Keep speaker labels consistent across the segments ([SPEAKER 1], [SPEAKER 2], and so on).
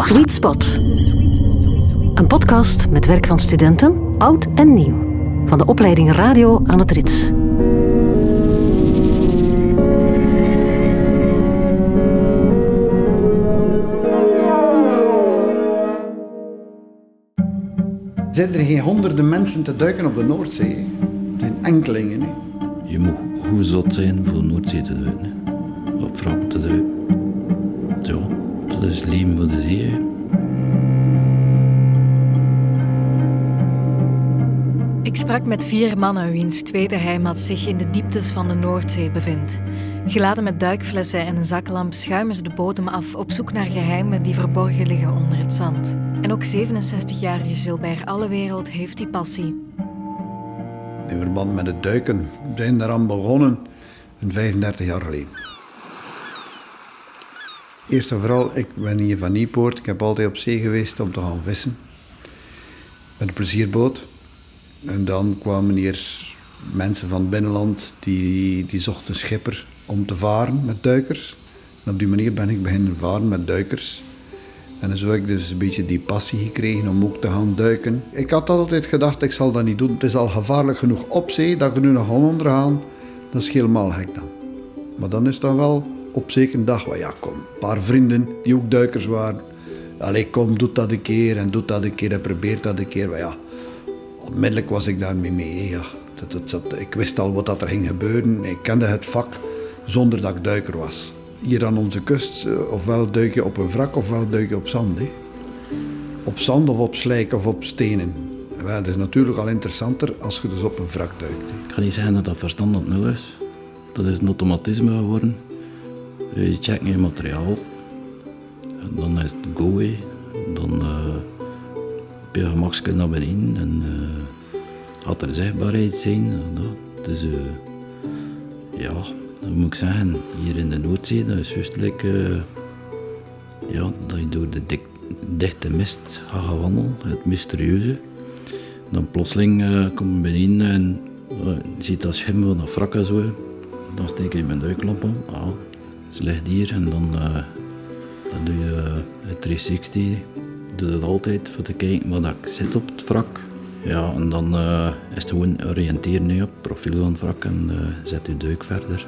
[SPEAKER 1] Sweet Spot. Een podcast met werk van studenten, oud en nieuw. Van de opleiding Radio aan het Rits.
[SPEAKER 2] Zijn er geen honderden mensen te duiken op de Noordzee? Het zijn enkelingen. Hè?
[SPEAKER 3] Je moet hoe zot zijn voor Noordzee te duiken. Op te duiken. Dat is leven voor de zee. hè.
[SPEAKER 4] Ik sprak met vier mannen wiens tweede heimat zich in de dieptes van de Noordzee bevindt. Geladen met duikflessen en een zaklamp schuimen ze de bodem af op zoek naar geheimen die verborgen liggen onder het zand. En ook 67-jarige Gilbert Allewereld heeft die passie.
[SPEAKER 2] In verband met het duiken zijn we eraan begonnen een 35 jaar geleden. Eerst en vooral, ik ben hier van Nieuwpoort. Ik heb altijd op zee geweest om te gaan vissen. Met een plezierboot. En dan kwamen hier mensen van het binnenland die, die zochten schipper om te varen met duikers. En op die manier ben ik beginnen varen met duikers. En zo heb ik dus een beetje die passie gekregen om ook te gaan duiken. Ik had altijd gedacht, ik zal dat niet doen. Het is al gevaarlijk genoeg op zee, dat ik er nu nog aan onder ga. Dat is helemaal gek dan. Maar dan is dan wel op een dag, ja kom, een paar vrienden die ook duikers waren. Allee kom, doe dat een keer en doe dat een keer en probeer dat een keer. Ja, onmiddellijk was ik daarmee mee. Ja. Dat, ik wist al wat dat er ging gebeuren. Ik kende het vak zonder dat ik duiker was. Hier aan onze kust, eh, ofwel duik je op een wrak ofwel duik je op zand. hè. Op zand of op slijk of op stenen. Ja, dat is natuurlijk al interessanter als je dus op een wrak duikt.
[SPEAKER 3] Ik ga niet zeggen dat dat verstand op nul is. Dat is een automatisme geworden. Je checkt je materiaal. En dan is het go. Dan eh op je gemakje naar beneden. En eh gaat er zichtbaarheid zijn. dat. Dus eh, ja, dan moet ik zeggen, hier in de Noordzee, dat is juist like, eh, ja, dat je door de dichte mist gaat gaan wandelen, het mysterieuze. Dan plotseling eh kom beneden en eh, je ziet dat schim van dat zo. Dan steek je mijn duiklamp aan. Ah, ze ligt hier en dan, eh, doe je eh, het 360. Doe dat altijd voor te kijken wat ik zit op het wrak. Ja, en dan eh, is het gewoon oriënteren hè, op het profiel van het wrak en eh, zet je duik verder.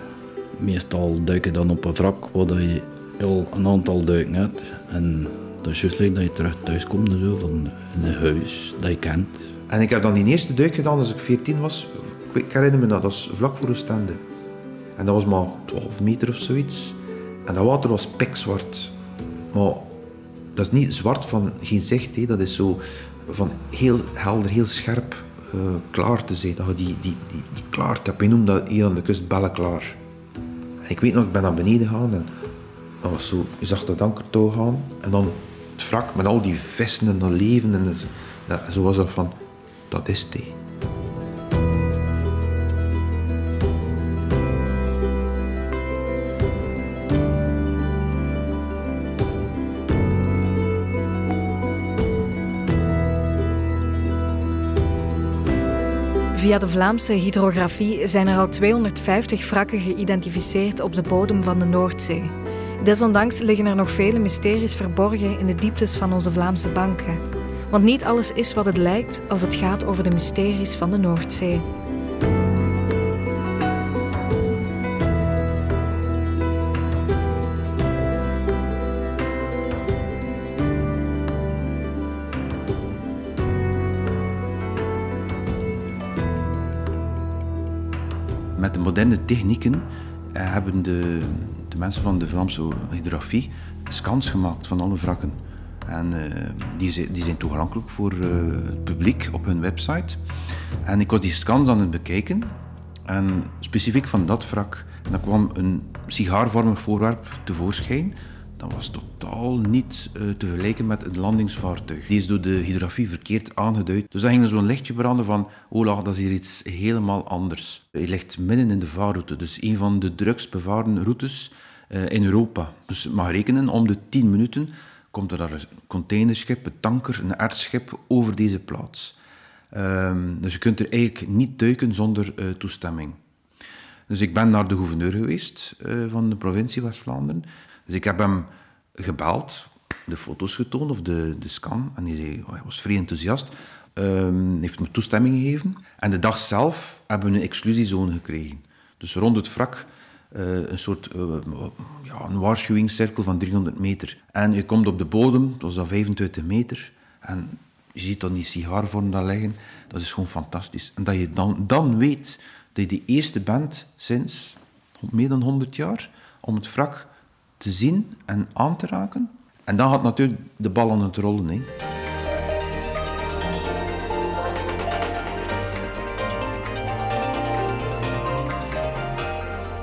[SPEAKER 3] Meestal duik je dan op een wrak waar je al een aantal duiken hebt. En dat is juist like dat je terug thuis komt en zo, van in een huis dat je kent.
[SPEAKER 5] En ik heb dan die eerste duik gedaan als ik 14 was. Ik, herinner me dat, dat was vlak voor Oostende. En dat was maar 12 meter of zoiets. En dat water was pikzwart. Maar dat is niet zwart van geen zicht, hè. dat is zo van heel helder, heel scherp eh, klaar te zijn. Dat je die, die, die, die klaart hebt. Noemt dat hier aan de kust bellen klaar. En ik weet nog, ik ben naar beneden gegaan en dat was zo, je zag dat ankertouw gaan en dan het wrak met al die vissen en dat leven. En zo was dat van, dat is het.
[SPEAKER 4] Via de Vlaamse hydrografie zijn er al 250 wrakken geïdentificeerd op de bodem van de Noordzee. Desondanks liggen er nog vele mysteries verborgen in de dieptes van onze Vlaamse banken. Want niet alles is wat het lijkt als het gaat over de mysteries van de Noordzee.
[SPEAKER 5] Met de moderne technieken eh, hebben de, de mensen van de Vlaamse hydrografie scans gemaakt van alle wrakken. En eh, die, die zijn toegankelijk voor eh, het publiek op hun website. En ik was die scans aan het bekijken. En specifiek van dat wrak, dan kwam een sigaarvormig voorwerp tevoorschijn. Dat was totaal niet eh, te vergelijken met een landingsvaartuig. Die is door de hydrografie verkeerd aangeduid. Dus dan ging er zo'n lichtje branden van, Ola, dat is hier iets helemaal anders. Hij ligt midden in de vaarroute, dus een van de drukst bevaarde routes eh, in Europa. Dus mag rekenen, om de 10 minuten komt er daar een containerschip, een tanker, een ertschip over deze plaats. Ehm, dus je kunt er eigenlijk niet duiken zonder eh, toestemming. Dus ik ben naar de gouverneur geweest van de provincie West-Vlaanderen. Dus ik heb hem gebeld. de foto's getoond of de, de scan. En die zei, oh, hij was vrij enthousiast. Um, heeft me toestemming gegeven. En de dag zelf hebben we een exclusiezone gekregen. Dus rond het wrak uh, een soort uh, ja, een waarschuwingscirkel van 300 meter. En je komt op de bodem, dat was dan 25 meter. En je ziet dan die sigaarvorm daar liggen. Dat is gewoon fantastisch. En dat je dan, dan weet dat je de eerste bent sinds meer dan 100 jaar om het wrak te zien en aan te raken. En dan gaat natuurlijk de bal aan het rollen. Hè.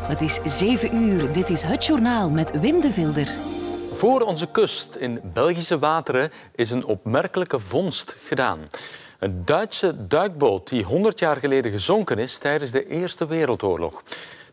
[SPEAKER 1] Het is 7 uur. Dit is het journaal met Wim de Vilder.
[SPEAKER 6] Voor onze kust in Belgische wateren is een opmerkelijke vondst gedaan. Een Duitse duikboot die 100 jaar geleden gezonken is tijdens de Eerste Wereldoorlog.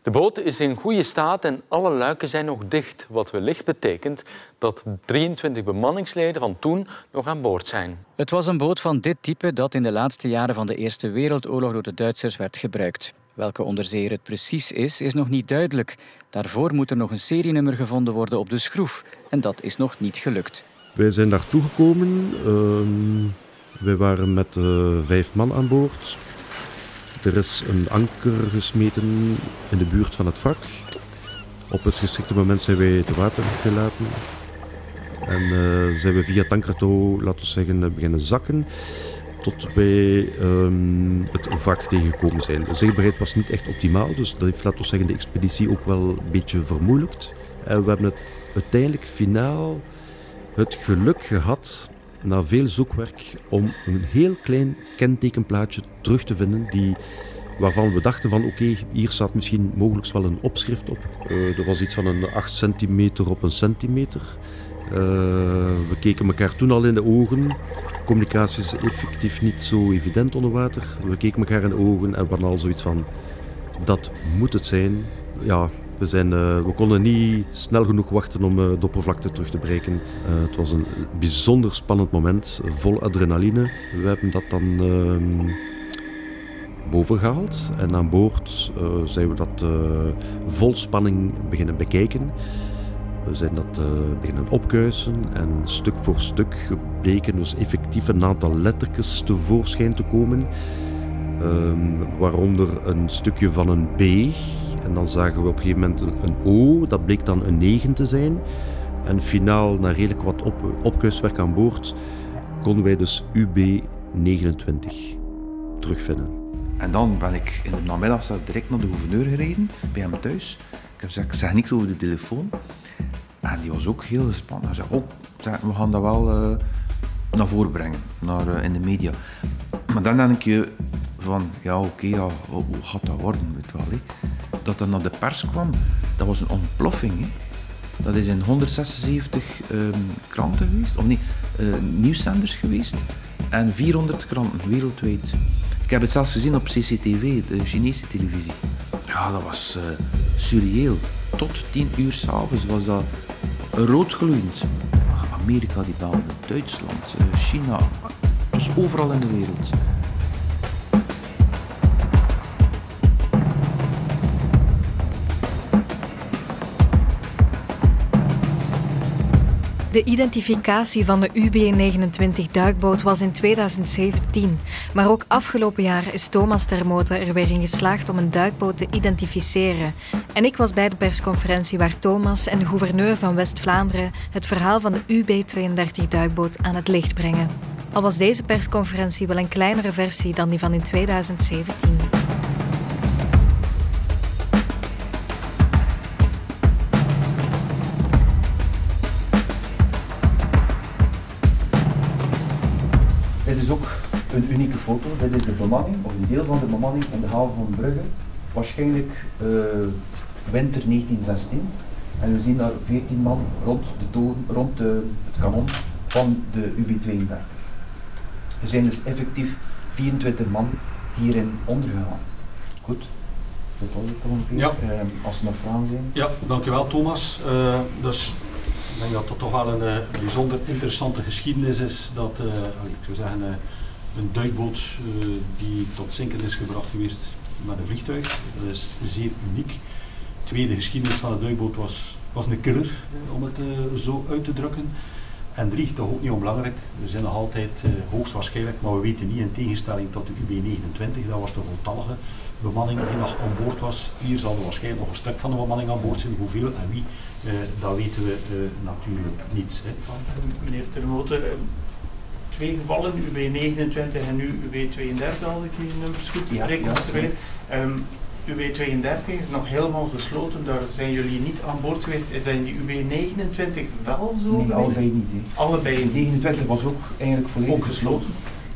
[SPEAKER 6] De boot is in goede staat en alle luiken zijn nog dicht, wat wellicht betekent dat 23 bemanningsleden van toen nog aan boord zijn.
[SPEAKER 7] Het was een boot van dit type dat in de laatste jaren van de Eerste Wereldoorlog door de Duitsers werd gebruikt. Welke onderzeeër het precies is, is nog niet duidelijk. Daarvoor moet er nog een serienummer gevonden worden op de schroef. En dat is nog niet gelukt.
[SPEAKER 8] Wij zijn daar toegekomen. Uh, wij waren met uh, vijf man aan boord. Er is een anker gesmeten in de buurt van het vak. Op het geschikte moment zijn wij te water gelaten. En uh, zijn we via het ankertouw, laten zeggen, beginnen zakken tot wij um, het vak tegengekomen zijn. De zichtbaarheid was niet echt optimaal, dus dat heeft, laten zeggen, de expeditie ook wel een beetje vermoeilijkt. En we hebben het uiteindelijk finaal het geluk gehad, na veel zoekwerk, om een heel klein kentekenplaatje terug te vinden die waarvan we dachten van oké, hier staat misschien mogelijk wel een opschrift op. Uh, er was iets van een 8 centimeter op een centimeter. Uh, we keken elkaar toen al in de ogen. Communicatie is effectief niet zo evident onder water. We keken elkaar in de ogen en we hadden al zoiets van: dat moet het zijn. Ja, we, zijn, uh, we konden niet snel genoeg wachten om uh, de oppervlakte terug te breken. Uh, het was een bijzonder spannend moment, vol adrenaline. We hebben dat dan ehm, boven gehaald en aan boord zijn we dat vol spanning beginnen bekijken. We zijn dat beginnen opkuisen en stuk voor stuk bleken dus effectief een aantal lettertjes tevoorschijn te komen. Um, waaronder een stukje van een B. En dan zagen we op een gegeven moment een, O, dat bleek dan een 9 te zijn. En finaal, na redelijk wat op, opkuiswerk aan boord, konden wij dus UB29 terugvinden.
[SPEAKER 5] En dan ben ik in de namiddag direct naar de gouverneur gereden, bij hem thuis. Ik heb gezegd, ik zeg niks over de telefoon. En die was ook heel gespannen. Hij zei, oh, we gaan dat wel uh, naar voren brengen, naar, uh, in de media. Maar dan denk je van, ja oké, ja, hoe, gaat dat worden, weet wel. Dat dat naar de pers kwam, dat was een ontploffing. Hè? Dat is in 176 um, ehm, kranten geweest, of nee, uh, nieuwszenders geweest. En 400 kranten wereldwijd. Ik heb het zelfs gezien op CCTV, de Chinese televisie. Ja, dat was surreëel. Tot 10 uur s'avonds was dat roodgloeiend. Amerika die belde, Duitsland, eh, China, dus overal in de wereld.
[SPEAKER 4] De identificatie van de UB-29-duikboot was in 2017. Maar ook afgelopen jaar is Thomas Termote er weer in geslaagd om een duikboot te identificeren. En ik was bij de persconferentie waar Thomas en de gouverneur van West-Vlaanderen het verhaal van de UB-32-duikboot aan het licht brengen. Al was deze persconferentie wel een kleinere versie dan die van in 2017.
[SPEAKER 5] Foto. Dit is de bemanning, of een deel van de bemanning in de haven van Brugge. Waarschijnlijk uh, winter 1916. En we zien daar 14 man rond, de toren, rond de, het kanon van de UB-32. Er zijn dus effectief 24 man hierin ondergegaan. Goed. Dat was het ongeveer. Ja. Uh, als er nog vragen zijn.
[SPEAKER 9] Ja, dankjewel Thomas. Uh, dus ik denk dat het toch wel een uh, bijzonder interessante geschiedenis is. Dat, ik zou zeggen, een duikboot uh, die tot zinken is gebracht geweest met een vliegtuig. Dat is zeer uniek. De tweede geschiedenis van de duikboot was, was een killer, om het uh, zo uit te drukken. En drie, toch ook niet onbelangrijk, we zijn nog altijd uh, hoogstwaarschijnlijk, maar we weten niet in tegenstelling tot de UB29, dat was de voltallige bemanning die nog aan boord was. Hier zal er waarschijnlijk nog een stuk van de bemanning aan boord zijn. Hoeveel en wie, dat weten we natuurlijk niet. Hè.
[SPEAKER 10] Meneer Termote, twee gevallen, UB29 en nu UB32, als ik die nummers goed ja, reconstrueer. Ja. Um, UB32 is nog helemaal gesloten, daar zijn jullie niet aan boord geweest. Is dat in die UB29 wel zo
[SPEAKER 5] Nee, allebei niet. He.
[SPEAKER 10] Allebei niet.
[SPEAKER 5] 29 was ook eigenlijk volledig
[SPEAKER 10] ook gesloten.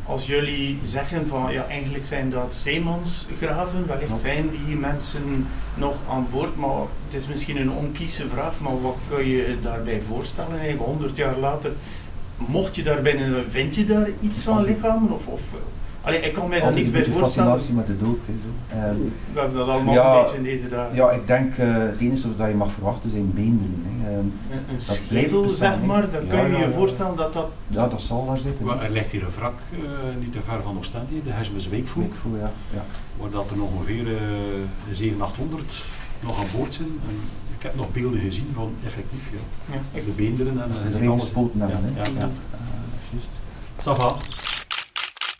[SPEAKER 10] Als jullie zeggen van ja, eigenlijk zijn dat zeemansgraven, wellicht zijn die mensen nog aan boord, maar het is misschien een onkieze vraag, maar wat kun je daarbij voorstellen? Eigenlijk 100 jaar later, mocht je daar binnen, vind je daar iets van lichamen? Of, of Allee, ik kan mij daar niks bij voorstellen.
[SPEAKER 5] fascinatie met de dood. Hè, zo.
[SPEAKER 10] Um, We hebben dat allemaal ja, een beetje in deze dagen.
[SPEAKER 5] Ja, ik denk uh, het enige wat je mag verwachten zijn beenderen. Hè. Um,
[SPEAKER 10] een een schedel, zeg maar, dan kun je je ja, voorstellen dat dat...
[SPEAKER 5] Ja, dat zal daar zitten.
[SPEAKER 9] Maar er ligt hier een wrak, uh, niet te ver van Oostende, de Hesmes Weekvoer.
[SPEAKER 5] Weekvoer ja. ja.
[SPEAKER 9] Waar dat er ongeveer uh, 700, 800 nog aan boord zijn. En ik heb nog beelden gezien van effectief, ja. ja. de beenderen en...
[SPEAKER 5] Ze zijn alles poten hebben, hè. Ja, ja.
[SPEAKER 9] Ça va.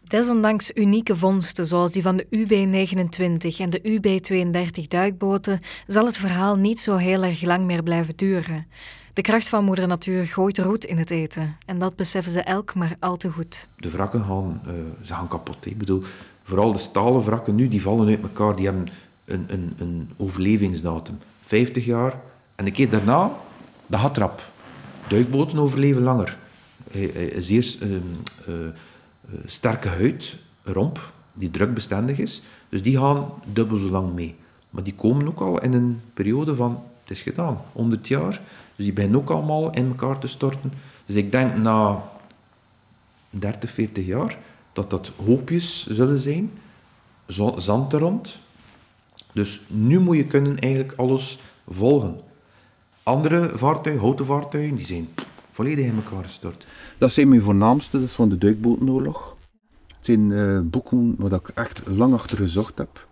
[SPEAKER 4] Desondanks unieke vondsten zoals die van de UB-29 en de UB-32 duikboten zal het verhaal niet zo heel erg lang meer blijven duren. De kracht van moeder natuur gooit roet in het eten en dat beseffen ze elk maar al te goed.
[SPEAKER 5] De wrakken gaan, uh, ze gaan kapot. Ik bedoel, vooral de stalen wrakken nu, die vallen uit elkaar, die hebben een, een, een overlevingsdatum. 50 jaar en een keer daarna, de hatrap. Duikboten overleven langer. Hij is eerst... Uh, uh, sterke huid, romp, die drukbestendig is. Dus die gaan dubbel zo lang mee. Maar die komen ook al in een periode van, het is gedaan, 100 jaar. Dus die beginnen ook allemaal in elkaar te storten. Dus ik denk na 30, 40 jaar dat dat hoopjes zullen zijn. Zand er rond. Dus nu moet je kunnen eigenlijk alles volgen. Andere vaartuigen, houten vaartuigen, die zijn volledig in elkaar gestort. Dat zijn mijn voornaamste, dat is van de duikbotenoorlog. Het zijn uh, boeken waar ik echt lang achter gezocht heb,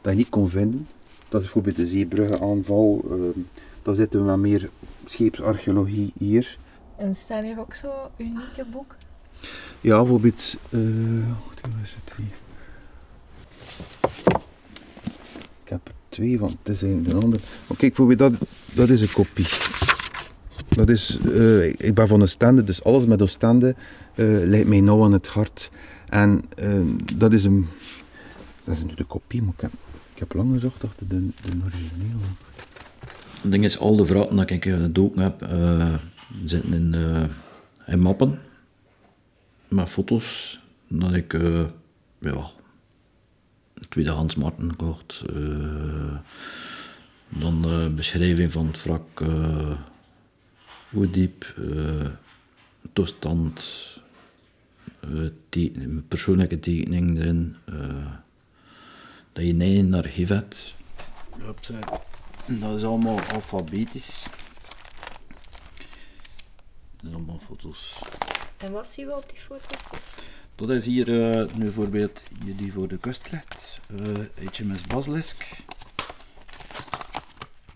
[SPEAKER 5] dat je niet kon vinden. Dat is bijvoorbeeld de Zeebruggenaanval. Uh, daar zitten we met meer scheepsarcheologie hier.
[SPEAKER 4] En staan hier ook zo unieke boeken?
[SPEAKER 5] Ja, bijvoorbeeld... Uh, wat is het hier? Ik heb er twee van, het is een andere. Maar kijk, bijvoorbeeld dat, dat is een kopie. Dat is, uh, ik ben van Oostende, dus alles met Oostende uh, lijkt mij nauw aan het hart. En uh, dat is een, dat is de kopie, maar ik heb, lang gezocht achter de, de origineel.
[SPEAKER 3] Het ding is, al de vragen dat ik gedoken heb, zitten in, in mappen met foto's dat ik ja, tweedehands marten kocht. dan beschrijving van het wrak hoe diep, uh, toestand, uh, teken, persoonlijke tekening erin, uh, dat je nee naar geeft. Dat is allemaal alfabetisch. Dat zijn allemaal foto's.
[SPEAKER 4] En wat zien we op die foto's?
[SPEAKER 3] Dat is hier uh, nu bijvoorbeeld die voor de kust ligt. Uh, HMS Basilisk.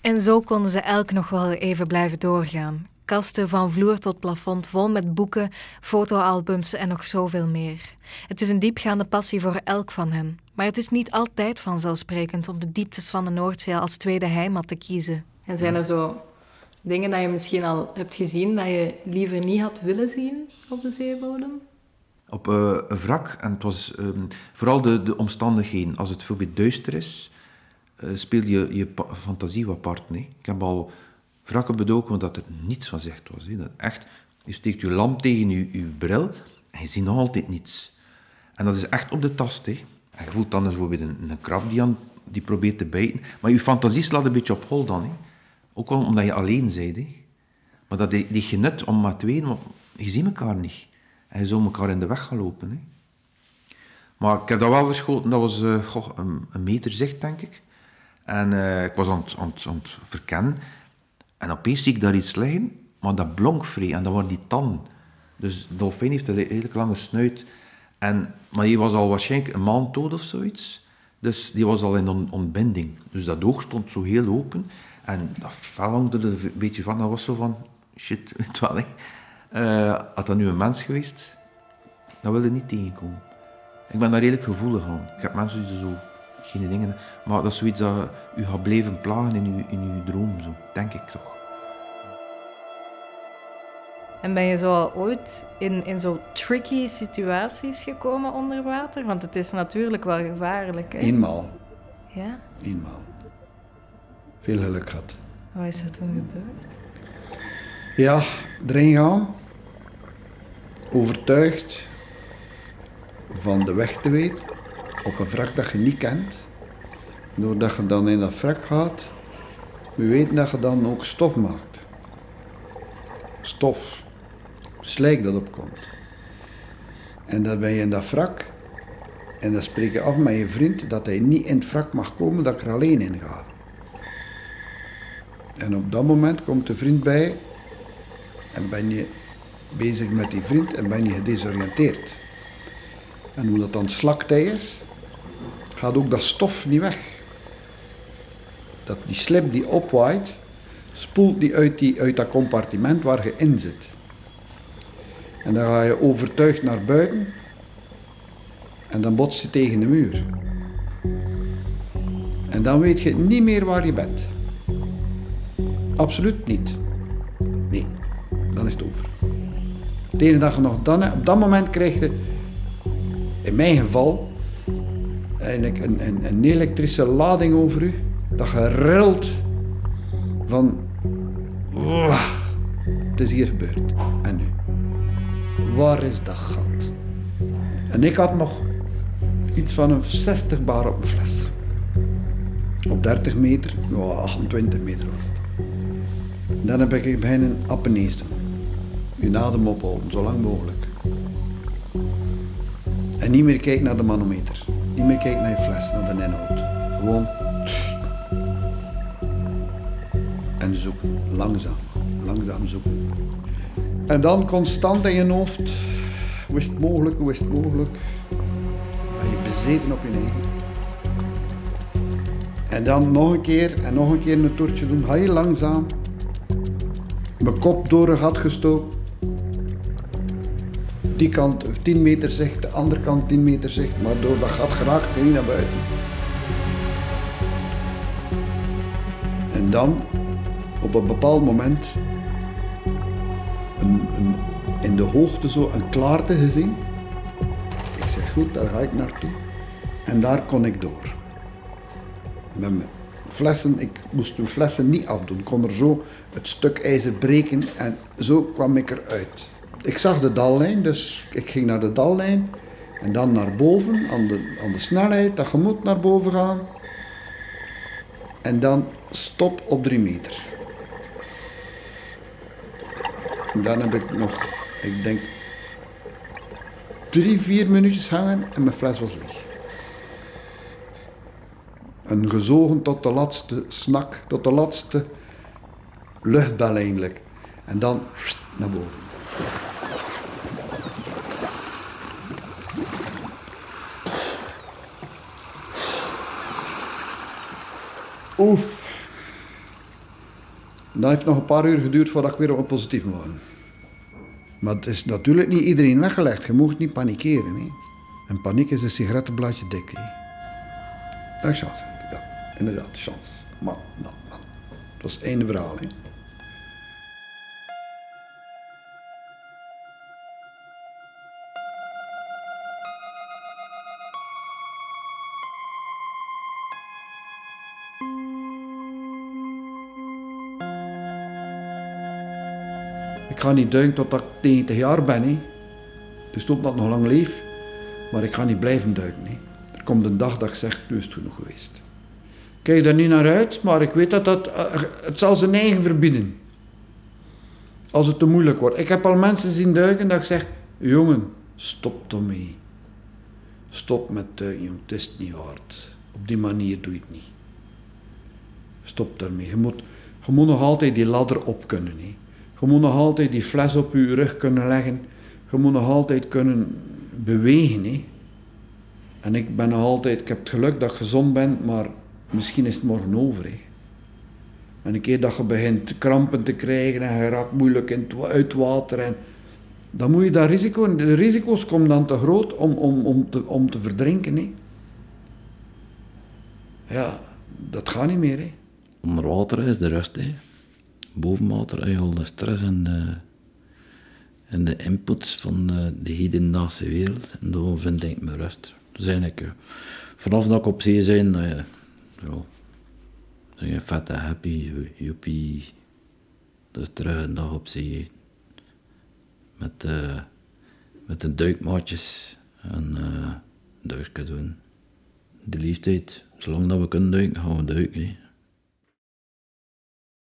[SPEAKER 4] En zo konden ze elk nog wel even blijven doorgaan. Kasten van vloer tot plafond vol met boeken, fotoalbums en nog zoveel meer. Het is een diepgaande passie voor elk van hen. Maar het is niet altijd vanzelfsprekend om de dieptes van de Noordzee als tweede heimat te kiezen.
[SPEAKER 11] En zijn er zo dingen dat je misschien al hebt gezien dat je liever niet had willen zien op de zeebodem?
[SPEAKER 5] Op uh, een wrak, en het was um, vooral de, de omstandigheden. Als het bijvoorbeeld duister is, uh, speel je je fantasie wat apart. Nee? Ik heb al wrakken bedoken, omdat er niets van zicht was. Dat echt, je steekt je lamp tegen je, je bril en je ziet nog altijd niets. En dat is echt op de tast. Hè. En je voelt dan bijvoorbeeld een, een krab die, aan, die probeert te bijten. Maar je fantasie slaat een beetje op hol dan. Hè. Ook al omdat je alleen bent. Maar dat die, die genut om maar weten, want je ziet elkaar niet. Je zou elkaar in de weg gaan lopen. Hè. Maar ik heb dat wel verschoten, dat was goh, een, een, meter zicht, denk ik. En uh, ik was aan het, aan, aan verkennen. En opeens zie ik daar iets liggen, maar dat blonk vrij en dat waren die tanden. Dus de dolfijn heeft een redelijk lange snuit. En, maar die was al waarschijnlijk een maand dood of zoiets. Dus die was al in on ontbinding. Dus dat oog stond zo heel open. En dat hangde er een beetje van. Dat was zo van, shit, weet wel. Hè. Uh, had dat nu een mens geweest, dan wil je niet tegenkomen. Ik ben daar redelijk gevoelig aan. Ik heb mensen die zo geen dingen... Maar dat is zoiets dat u gaat blijven plagen in uw, in uw droom, zo, denk ik toch.
[SPEAKER 11] En ben je zo ooit in, in zo tricky situaties gekomen onder water? Want het is natuurlijk wel gevaarlijk. Hè?
[SPEAKER 2] Eenmaal.
[SPEAKER 11] Ja?
[SPEAKER 2] Eenmaal. Veel geluk gehad.
[SPEAKER 11] Wat is er toen gebeurd?
[SPEAKER 2] Ja, erin gaan. Overtuigd van de weg te weten. Op een wrak dat je niet kent. Doordat je dan in dat wrak gaat, we weten dat je dan ook stof maakt. Stof slijk dat opkomt. En dan ben je in dat wrak en dan spreek je af met je vriend dat hij niet in het wrak mag komen, dat ik er alleen in ga. En op dat moment komt de vriend bij en ben je bezig met die vriend en ben je gedesoriënteerd. En omdat dan slaktij is, gaat ook dat stof niet weg. Dat die slip die opwaait, spoelt die uit, die uit dat compartiment waar je in zit. En dan ga je overtuigd naar buiten en dan bots je tegen de muur. En dan weet je niet meer waar je bent. Absoluut niet. Nee, dan is het over. Het ene je nog dan, op dat moment krijg je, in mijn geval, een, een, een elektrische lading over u, dat je rilt van, het is hier gebeurd. En nu? waar is dat gat? En ik had nog iets van een 60 bar op mijn fles. Op 30 meter, ja, 28 meter was het. Dan heb ik beginnen apnees doen. Je adem ophouden, zo lang mogelijk. En niet meer kijken naar de manometer. Niet meer kijken naar je fles, naar de inhoud. Gewoon. En zoeken. Langzaam. Langzaam zoeken. En dan constant in je hoofd, het mogelijk, het mogelijk? Ben je bezeten op je eigen. En dan nog een keer en nog een keer een toertje doen, heel langzaam. Mijn kop door een gat gestoken. Die kant 10 meter zicht, de andere kant 10 meter zicht, maar door dat gat geraakt niet naar buiten. En dan, op een bepaald moment, een, in de hoogte zo een klaarte gezien. Ik zeg goed, daar ga ik naartoe. En daar kon ik door. Met mijn flessen, ik moest mijn flessen niet afdoen. Ik kon er zo het stuk ijzer breken en zo kwam ik eruit. Ik zag de dallijn, dus ik ging naar de dallijn. En dan naar boven, aan de, aan de snelheid, dat je moet naar boven gaan. En dan stop op drie meter. Dan heb ik nog, ik denk, drie, vier minuutjes hangen en mijn fles was leeg. Een gezogen tot de laatste snak, tot de laatste luchtbel eindelijk. En dan naar boven. Oef. Dat heeft nog een paar uur geduurd voordat ik weer op een positief was. Maar het is natuurlijk niet iedereen weggelegd. Je moet niet panikeren. Hè. En paniek is een sigarettenbladje dik. Hè. Dat is chance. Ja, inderdaad, chance. Maar, nou, man. Dat is het verhaal. Hè. Ga niet duiken tot ik 90 jaar ben. Hè. Dus tot dat ik nog lang leef. Maar ik ga niet blijven duiken. Er komt een dag dat ik zeg, nu is het genoeg geweest. Ik kijk er niet naar uit, maar ik weet dat dat... Eh, het zal zijn eigen verbieden. Als het te moeilijk wordt. Ik heb al mensen zien duiken dat ik zeg, jongen, stop ermee. Stop met duiken, jongen. Het is niet waard. Op die manier doe je het niet. Stop daarmee. Je moet, je moet nog altijd die ladder op kunnen. Je moet nog altijd die fles op je rug kunnen leggen. Je moet nog altijd kunnen bewegen. Hè. En ik ben nog altijd, ik heb het geluk dat ik gezond ben, maar misschien is het morgen over. Hè. En een keer dat je begint krampen te krijgen en je raakt moeilijk in het, uit water en dan moet je dat risico... De risico's komen dan te groot om, om, om, te, om te verdrinken. Hè. Ja, dat gaat niet meer. Hè.
[SPEAKER 3] Onder water is de rust. Hè. Boven water heb je al de stress en, uh, en de inputs van uh, de hedendaagse wereld. En dan vind ik mijn rust. Dus eigenlijk, uh, vanaf dat ik op zee dan je, ja, dan je vet en happy, joepie. Is terug een dag op zee. Met, uh, met de duikmaatjes en uh, duikjes doen. De leeftijd, zolang dat we kunnen duiken, gaan we duiken.